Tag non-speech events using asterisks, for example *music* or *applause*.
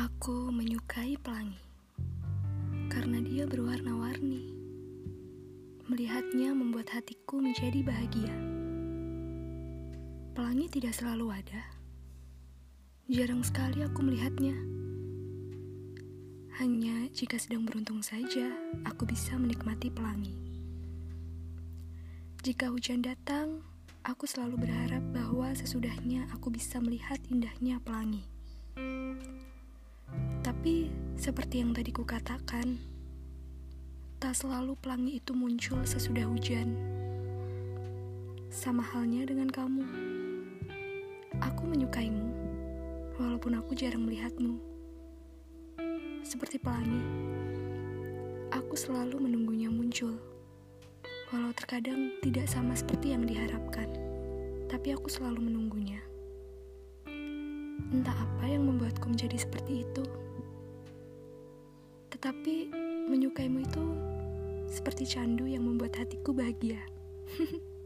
Aku menyukai pelangi karena dia berwarna-warni. Melihatnya membuat hatiku menjadi bahagia. Pelangi tidak selalu ada. Jarang sekali aku melihatnya. Hanya jika sedang beruntung saja, aku bisa menikmati pelangi. Jika hujan datang, aku selalu berharap bahwa sesudahnya aku bisa melihat indahnya pelangi. Seperti yang tadi kukatakan, tak selalu pelangi itu muncul sesudah hujan. Sama halnya dengan kamu. Aku menyukaimu, walaupun aku jarang melihatmu. Seperti pelangi, aku selalu menunggunya muncul. Walau terkadang tidak sama seperti yang diharapkan, tapi aku selalu menunggunya. Entah apa yang membuatku menjadi seperti itu. Tetapi menyukaimu itu seperti candu yang membuat hatiku bahagia. *laughs*